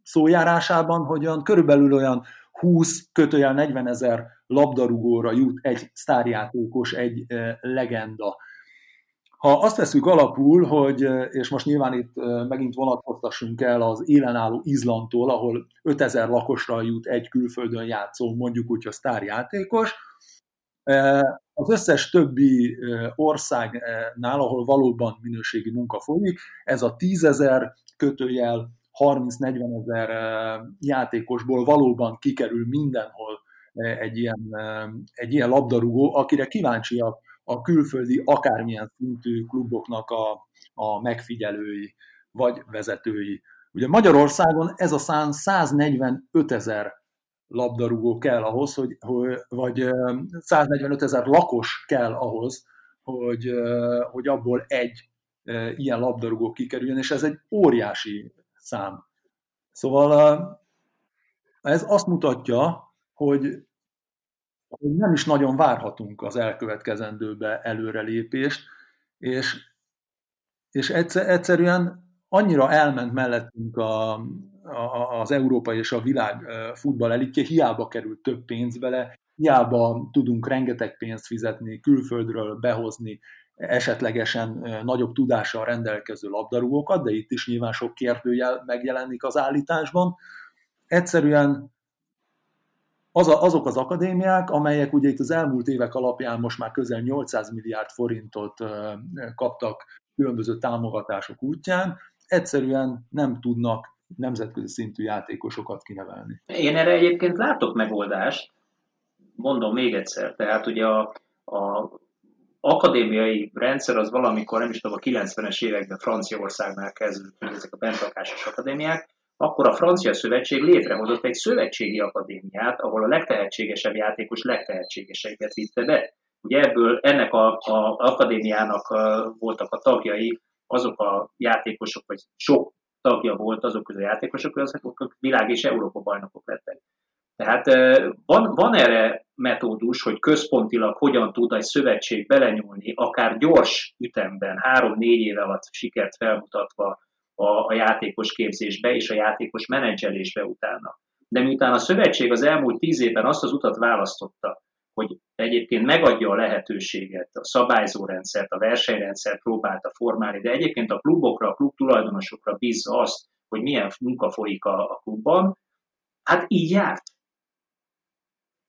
szójárásában, hogy olyan, körülbelül olyan 20 kötőjel 40 ezer labdarúgóra jut egy sztárjátékos, egy legenda. Ha azt veszük alapul, hogy, és most nyilván itt megint vonatkoztassunk el az élenálló Izlandtól, ahol 5000 lakosra jut egy külföldön játszó, mondjuk úgy, hogy sztárjátékos, az összes többi országnál, ahol valóban minőségi munka folyik, ez a tízezer kötőjel 30-40 ezer játékosból valóban kikerül mindenhol egy ilyen, egy ilyen labdarúgó, akire kíváncsiak a külföldi akármilyen szintű kluboknak a, a megfigyelői vagy vezetői. Ugye Magyarországon ez a szám 145 ezer labdarúgó kell ahhoz, hogy, vagy 145 ezer lakos kell ahhoz, hogy, hogy abból egy ilyen labdarúgó kikerüljön, és ez egy óriási szám. Szóval ez azt mutatja, hogy, nem is nagyon várhatunk az elkövetkezendőbe előrelépést, és, és egyszerűen annyira elment mellettünk a, az európai és a világ futball elitje, hiába került több pénz bele, hiába tudunk rengeteg pénzt fizetni, külföldről behozni esetlegesen nagyobb tudással rendelkező labdarúgókat, de itt is nyilván sok kérdőjel megjelenik az állításban. Egyszerűen az a, azok az akadémiák, amelyek ugye itt az elmúlt évek alapján most már közel 800 milliárd forintot kaptak különböző támogatások útján, egyszerűen nem tudnak nemzetközi szintű játékosokat kinevelni. Én erre egyébként látok megoldást, mondom még egyszer, tehát ugye a, a akadémiai rendszer az valamikor, nem is tudom, a 90-es években Franciaországnál kezdődött, ezek a bentlakásos akadémiák, akkor a Francia Szövetség létrehozott egy szövetségi akadémiát, ahol a legtehetségesebb játékos legtehetségeseiket vitte be. Ugye ebből ennek a, a akadémiának a, voltak a tagjai, azok a játékosok, vagy sok tagja volt azok közül a játékosok, azok világ és Európa bajnokok lettek. Tehát van, van erre metódus, hogy központilag hogyan tud egy szövetség belenyúlni, akár gyors ütemben, három-négy éve alatt sikert felmutatva a, a játékos képzésbe és a játékos menedzselésbe utána. De miután a szövetség az elmúlt tíz évben azt az utat választotta, hogy egyébként megadja a lehetőséget, a szabályzórendszert, a versenyrendszert próbálta formálni, de egyébként a klubokra, a klub tulajdonosokra bízza azt, hogy milyen munka folyik a, a klubban, hát így járt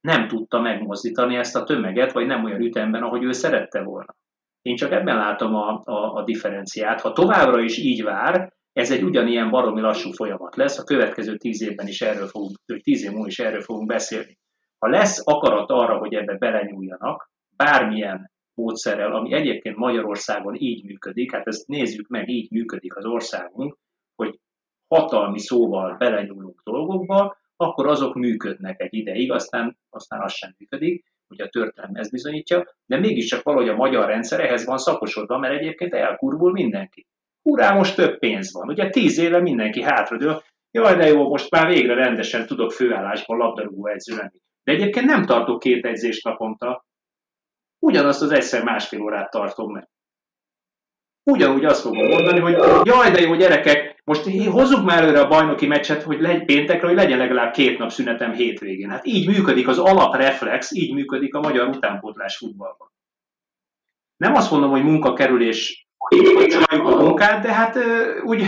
nem tudta megmozdítani ezt a tömeget, vagy nem olyan ütemben, ahogy ő szerette volna. Én csak ebben látom a, a, a differenciát. Ha továbbra is így vár, ez egy ugyanilyen baromi lassú folyamat lesz, a következő tíz évben is erről fogunk, tíz év múlva is erről fogunk beszélni. Ha lesz akarat arra, hogy ebbe belenyúljanak, bármilyen módszerrel, ami egyébként Magyarországon így működik, hát ezt nézzük meg, így működik az országunk, hogy hatalmi szóval belenyúlunk dolgokba, akkor azok működnek egy ideig, aztán, aztán az sem működik, ugye a történelem ezt bizonyítja, de mégiscsak valahogy a magyar rendszer ehhez van szakosodva, mert egyébként elkurvul mindenki. Urá, most több pénz van. Ugye tíz éve mindenki hátradől, jaj, de jó, most már végre rendesen tudok főállásban labdarúgó edző lenni. De egyébként nem tartok két edzést naponta, ugyanazt az egyszer másfél órát tartom meg. Ugyanúgy azt fogom mondani, hogy jaj, de jó gyerekek, most hozzuk már előre a bajnoki meccset, hogy legy, péntekre, hogy legyen legalább két nap szünetem hétvégén. Hát így működik az alapreflex, így működik a magyar utánpótlás futballban. Nem azt mondom, hogy munkakerülés csináljuk a munkát, de hát úgy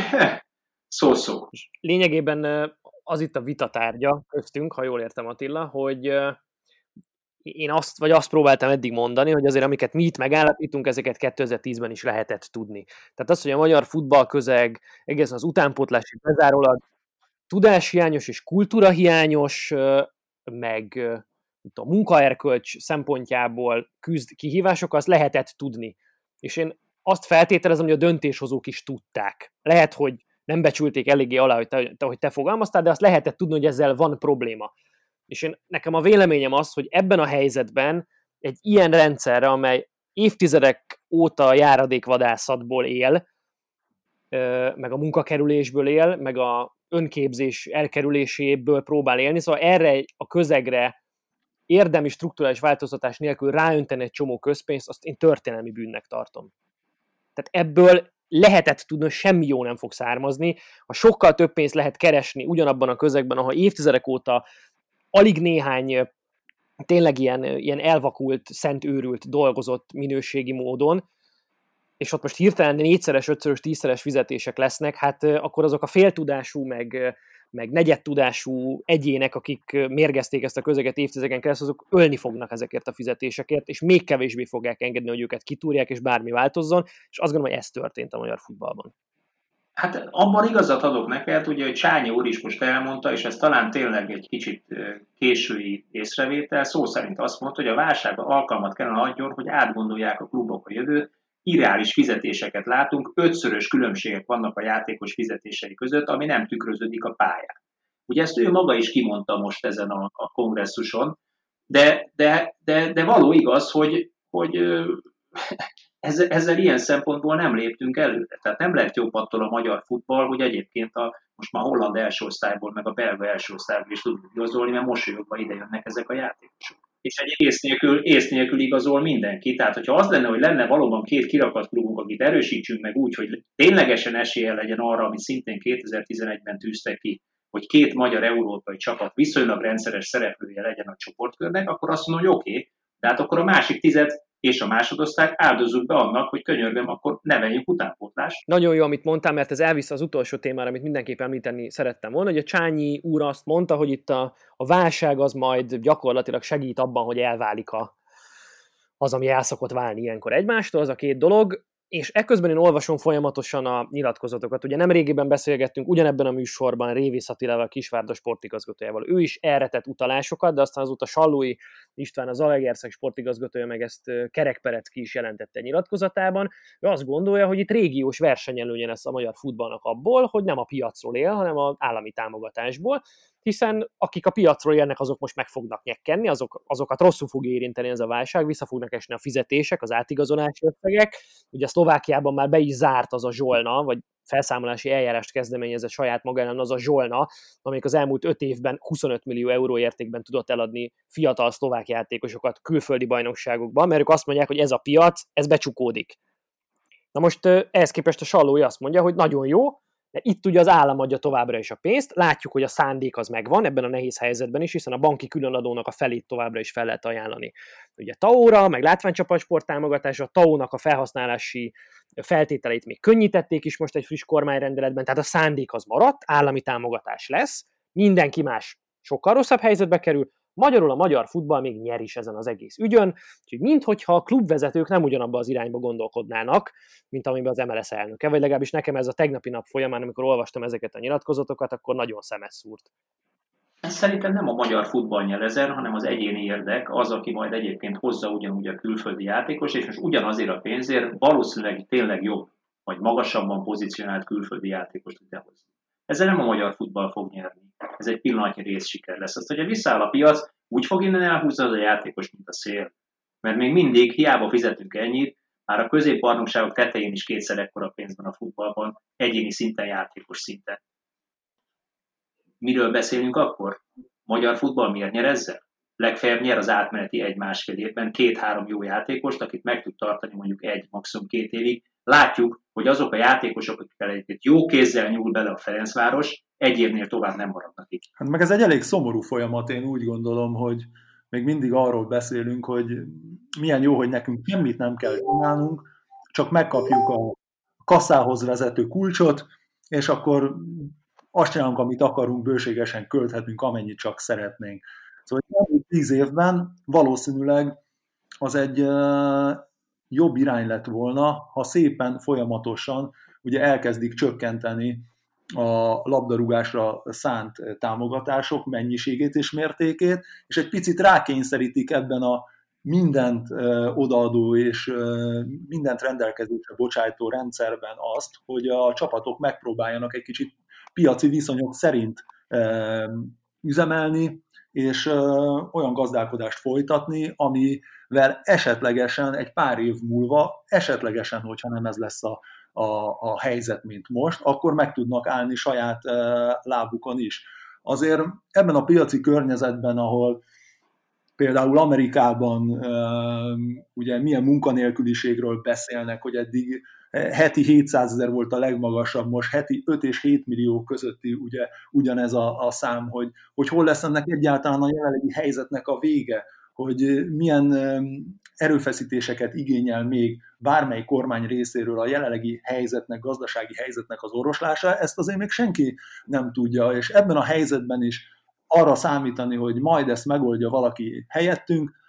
szó-szó. Lényegében az itt a vitatárgya köztünk, ha jól értem Attila, hogy én azt, vagy azt próbáltam eddig mondani, hogy azért amiket mi itt megállapítunk, ezeket 2010-ben is lehetett tudni. Tehát az, hogy a magyar futballközeg egészen az utánpótlási bezárólag tudáshiányos és kultúrahiányos, meg a munkaerkölcs szempontjából küzd kihívások, azt lehetett tudni. És én azt feltételezem, hogy a döntéshozók is tudták. Lehet, hogy nem becsülték eléggé alá, hogy te, hogy te fogalmaztál, de azt lehetett tudni, hogy ezzel van probléma. És én, nekem a véleményem az, hogy ebben a helyzetben egy ilyen rendszerre, amely évtizedek óta járadékvadászatból él, meg a munkakerülésből él, meg a önképzés elkerüléséből próbál élni, szóval erre a közegre érdemi strukturális változtatás nélkül ráönteni egy csomó közpénzt, azt én történelmi bűnnek tartom. Tehát ebből lehetett tudni, hogy semmi jó nem fog származni, ha sokkal több pénzt lehet keresni ugyanabban a közegben, ahol évtizedek óta alig néhány tényleg ilyen, ilyen elvakult, szent őrült dolgozott minőségi módon, és ott most hirtelen négyszeres, ötszörös, tízszeres fizetések lesznek, hát akkor azok a féltudású, meg, meg negyedtudású egyének, akik mérgezték ezt a közeget évtizedeken keresztül, azok ölni fognak ezekért a fizetésekért, és még kevésbé fogják engedni, hogy őket kitúrják, és bármi változzon, és azt gondolom, hogy ez történt a magyar futballban. Hát abban igazat adok neked, ugye, hogy Csányi úr is most elmondta, és ez talán tényleg egy kicsit késői észrevétel, szó szerint azt mondta, hogy a válság alkalmat kellene adjon, hogy átgondolják a klubok a jövőt, irreális fizetéseket látunk, ötszörös különbségek vannak a játékos fizetései között, ami nem tükröződik a pályán. Ugye ezt ő maga is kimondta most ezen a, a kongresszuson, de, de, de, de való igaz, hogy, hogy ezzel, ezzel ilyen szempontból nem léptünk előre. Tehát nem lett jobb attól a magyar futball, hogy egyébként a, most már holland első osztályból, meg a belga első osztályból is tudjuk igazolni, mert mosolyogva ide jönnek ezek a játékosok és egy ész nélkül, ész nélkül igazol mindenki. Tehát, hogyha az lenne, hogy lenne valóban két kirakat klubunk, akit erősítsünk meg úgy, hogy ténylegesen esélye legyen arra, amit szintén 2011-ben tűztek ki, hogy két magyar európai csapat viszonylag rendszeres szereplője legyen a csoportkörnek, akkor azt mondom, hogy oké, okay, de hát akkor a másik tized és a másodosztály áldozzuk be annak, hogy könyörgöm, akkor ne vegyünk utánpótlást. Nagyon jó, amit mondtál, mert ez elvisz az utolsó témára, amit mindenképp említeni szerettem volna, hogy a Csányi úr azt mondta, hogy itt a, a válság az majd gyakorlatilag segít abban, hogy elválik a, az, ami el szokott válni ilyenkor egymástól, az a két dolog és ekközben én olvasom folyamatosan a nyilatkozatokat. Ugye nem régiben beszélgettünk ugyanebben a műsorban Révész Attilával, Kisvárda sportigazgatójával. Ő is erre tett utalásokat, de aztán azóta Sallói István, az Alegerszeg sportigazgatója meg ezt Kerekperecki is jelentette nyilatkozatában. Ő azt gondolja, hogy itt régiós versenyelőnye lesz a magyar futballnak abból, hogy nem a piacról él, hanem az állami támogatásból hiszen akik a piacról jönnek, azok most meg fognak nyekkenni, azok, azokat rosszul fog érinteni ez a válság, vissza fognak esni a fizetések, az átigazolási összegek. Ugye a Szlovákiában már be is zárt az a zsolna, vagy felszámolási eljárást kezdeményezett saját magának az a zsolna, amelyik az elmúlt öt évben 25 millió euró értékben tudott eladni fiatal szlovák játékosokat külföldi bajnokságokban, mert ők azt mondják, hogy ez a piac, ez becsukódik. Na most ehhez képest a Sallói azt mondja, hogy nagyon jó, de itt ugye az állam adja továbbra is a pénzt, látjuk, hogy a szándék az megvan ebben a nehéz helyzetben is, hiszen a banki különadónak a felét továbbra is fel lehet ajánlani. Ugye TAO-ra, meg látványcsapatsport támogatása, a TAO-nak a felhasználási feltételeit még könnyítették is most egy friss kormányrendeletben, tehát a szándék az maradt, állami támogatás lesz, mindenki más sokkal rosszabb helyzetbe kerül, Magyarul a magyar futball még nyer is ezen az egész ügyön, úgyhogy minthogyha a klubvezetők nem ugyanabba az irányba gondolkodnának, mint amiben az MLS elnöke, vagy legalábbis nekem ez a tegnapi nap folyamán, amikor olvastam ezeket a nyilatkozatokat, akkor nagyon szemes szúrt. Ez szerintem nem a magyar futball nyer ezen, hanem az egyéni érdek, az, aki majd egyébként hozza ugyanúgy a külföldi játékos, és most ugyanazért a pénzért valószínűleg tényleg jobb, vagy magasabban pozícionált külföldi játékost tudja hozni. Ezzel nem a magyar futball fog nyerni. Ez egy pillanatnyi rész siker lesz. Azt, hogyha visszáll a piac, úgy fog innen elhúzni az a játékos, mint a szél. Mert még mindig hiába fizetünk ennyit, már a középbarnokságok tetején is kétszer ekkora pénz van a futballban, egyéni szinten, játékos szinten. Miről beszélünk akkor? Magyar futball miért nyer ezzel? Legfeljebb nyer az átmeneti egy-másfél évben két-három jó játékost, akit meg tud tartani mondjuk egy, maximum két évig, látjuk, hogy azok a játékosok, akikkel egyébként jó kézzel nyúl bele a Ferencváros, egy évnél tovább nem maradnak itt. Hát meg ez egy elég szomorú folyamat, én úgy gondolom, hogy még mindig arról beszélünk, hogy milyen jó, hogy nekünk semmit nem kell csinálnunk, csak megkapjuk a kasszához vezető kulcsot, és akkor azt csinálunk, amit akarunk, bőségesen költhetünk, amennyit csak szeretnénk. Szóval tíz évben valószínűleg az egy jobb irány lett volna, ha szépen, folyamatosan ugye elkezdik csökkenteni a labdarúgásra szánt támogatások mennyiségét és mértékét, és egy picit rákényszerítik ebben a mindent odaadó és mindent rendelkezésre bocsájtó rendszerben azt, hogy a csapatok megpróbáljanak egy kicsit piaci viszonyok szerint üzemelni, és olyan gazdálkodást folytatni, amivel esetlegesen egy pár év múlva, esetlegesen, hogyha nem ez lesz a, a, a helyzet, mint most, akkor meg tudnak állni saját lábukon is. Azért ebben a piaci környezetben, ahol például Amerikában ugye milyen munkanélküliségről beszélnek, hogy eddig heti 700 ezer volt a legmagasabb, most heti 5 és 7 millió közötti ugye, ugyanez a, a szám, hogy, hogy hol lesz ennek egyáltalán a jelenlegi helyzetnek a vége, hogy milyen erőfeszítéseket igényel még bármely kormány részéről a jelenlegi helyzetnek, gazdasági helyzetnek az orvoslása, ezt azért még senki nem tudja, és ebben a helyzetben is arra számítani, hogy majd ezt megoldja valaki helyettünk,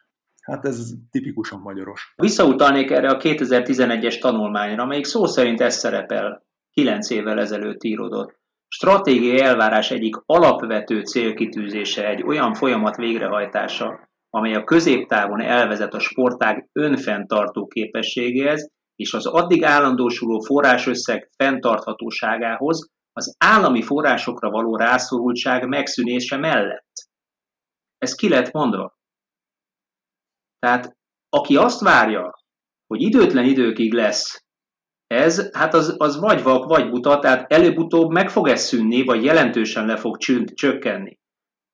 Hát ez tipikusan magyaros. Visszautalnék erre a 2011-es tanulmányra, amelyik szó szerint ez szerepel, 9 évvel ezelőtt írodott. Stratégiai elvárás egyik alapvető célkitűzése egy olyan folyamat végrehajtása, amely a középtávon elvezet a sportág önfenntartó képességéhez és az addig állandósuló forrásösszeg fenntarthatóságához, az állami forrásokra való rászorultság megszűnése mellett. Ez ki lett mondva. Tehát aki azt várja, hogy időtlen időkig lesz ez, hát az, az vagy vak, vagy buta, tehát előbb-utóbb meg fog ez szűnni, vagy jelentősen le fog csökkenni.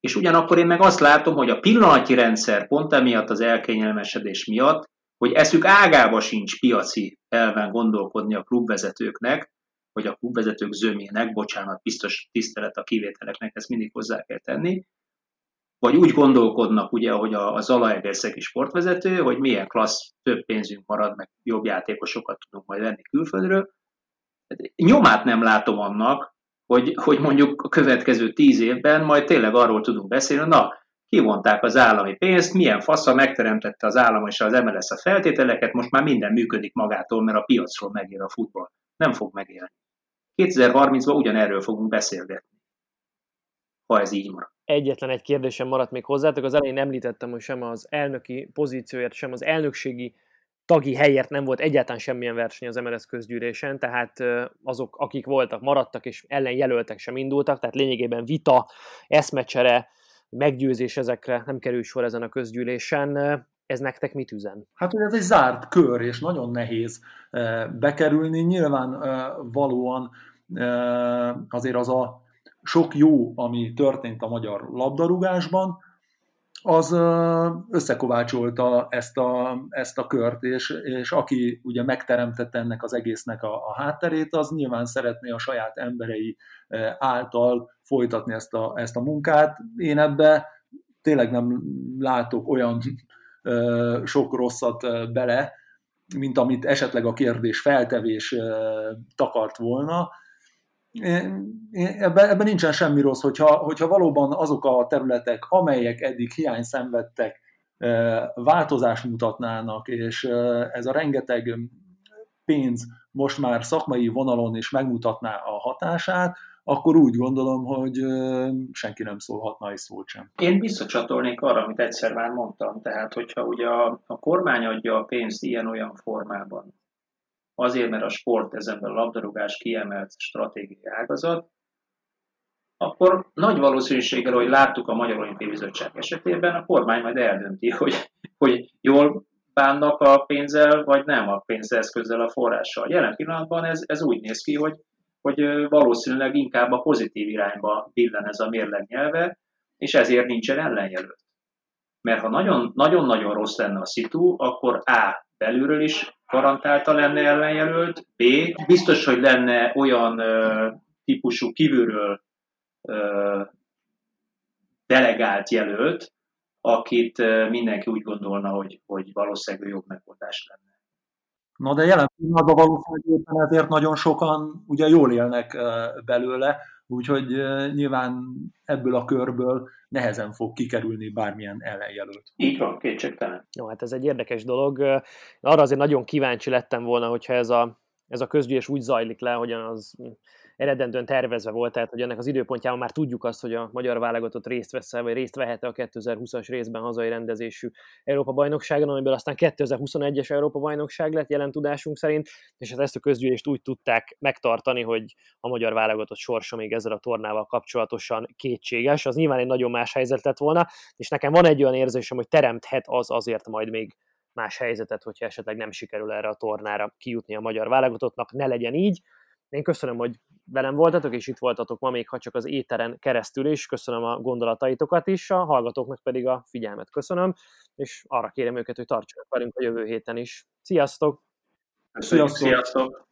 És ugyanakkor én meg azt látom, hogy a pillanatnyi rendszer pont emiatt az elkényelmesedés miatt, hogy eszük ágába sincs piaci elven gondolkodni a klubvezetőknek, vagy a klubvezetők zömének, bocsánat, biztos tisztelet a kivételeknek, ezt mindig hozzá kell tenni, vagy úgy gondolkodnak, ugye, ahogy a, a Zalaegerszegi sportvezető, hogy milyen klassz, több pénzünk marad, meg jobb játékosokat tudunk majd venni külföldről. Nyomát nem látom annak, hogy, hogy mondjuk a következő tíz évben majd tényleg arról tudunk beszélni, na, kivonták az állami pénzt, milyen fasza megteremtette az állam és az MLS a feltételeket, most már minden működik magától, mert a piacról megér a futball. Nem fog megélni. 2030-ban ugyanerről fogunk beszélgetni, ha ez így marad. Egyetlen egy kérdésem maradt még hozzátok. Az elején említettem, hogy sem az elnöki pozícióért, sem az elnökségi tagi helyért nem volt egyáltalán semmilyen verseny az MLS közgyűlésen, tehát azok, akik voltak, maradtak, és ellenjelöltek sem indultak, tehát lényegében vita, eszmecsere, meggyőzés ezekre nem kerül sor ezen a közgyűlésen. Ez nektek mit üzen? Hát, hogy ez egy zárt kör, és nagyon nehéz bekerülni. Nyilván valóan azért az a sok jó, ami történt a magyar labdarúgásban, az összekovácsolta ezt a, ezt a kört, és, és aki ugye megteremtette ennek az egésznek a, a hátterét, az nyilván szeretné a saját emberei által folytatni ezt a, ezt a munkát. Én ebbe tényleg nem látok olyan sok rosszat bele, mint amit esetleg a kérdés feltevés takart volna, ebben, ebben nincsen semmi rossz, hogyha, hogyha valóban azok a területek, amelyek eddig hiány szenvedtek, változást mutatnának, és ez a rengeteg pénz most már szakmai vonalon is megmutatná a hatását, akkor úgy gondolom, hogy senki nem szólhatna egy szót sem. Én visszacsatolnék arra, amit egyszer már mondtam, tehát hogyha ugye a, a kormány adja a pénzt ilyen-olyan formában, azért, mert a sport ezenben a labdarúgás kiemelt stratégiai ágazat, akkor nagy valószínűséggel, hogy láttuk a Magyar Olimpiai Bizottság esetében, a kormány majd eldönti, hogy, hogy jól bánnak a pénzzel, vagy nem a pénzeszközzel, a forrással. Jelen pillanatban ez, ez úgy néz ki, hogy, hogy valószínűleg inkább a pozitív irányba billen ez a mérleg nyelve, és ezért nincsen ellenjelölt. Mert ha nagyon-nagyon rossz lenne a szitu, akkor A. belülről is garantálta lenne ellenjelölt, B. biztos, hogy lenne olyan ö, típusú kívülről ö, delegált jelölt, akit ö, mindenki úgy gondolna, hogy, hogy valószínűleg jobb megoldás lenne. Na de jelen pillanatban valószínűleg éppen ezért nagyon sokan ugye jól élnek belőle, úgyhogy nyilván ebből a körből nehezen fog kikerülni bármilyen ellenjelölt. Így van, kétségtelen. Jó, hát ez egy érdekes dolog. Arra azért nagyon kíváncsi lettem volna, hogyha ez a, ez a közgyűlés úgy zajlik le, hogyan az eredendően tervezve volt, tehát hogy ennek az időpontjában már tudjuk azt, hogy a magyar válogatott részt vesz vagy részt vehet a 2020-as részben hazai rendezésű Európa-bajnokságon, amiből aztán 2021-es Európa-bajnokság lett jelen tudásunk szerint, és hát ezt a közgyűlést úgy tudták megtartani, hogy a magyar válogatott sorsa még ezzel a tornával kapcsolatosan kétséges. Az nyilván egy nagyon más helyzet lett volna, és nekem van egy olyan érzésem, hogy teremthet az azért majd még más helyzetet, hogyha esetleg nem sikerül erre a tornára kijutni a magyar válogatottnak, ne legyen így. Én köszönöm, hogy velem voltatok, és itt voltatok ma még, ha csak az éteren keresztül is. Köszönöm a gondolataitokat is, a hallgatóknak pedig a figyelmet köszönöm, és arra kérem őket, hogy tartsanak velünk a jövő héten is. Sziasztok! Sziasztok! Sziasztok.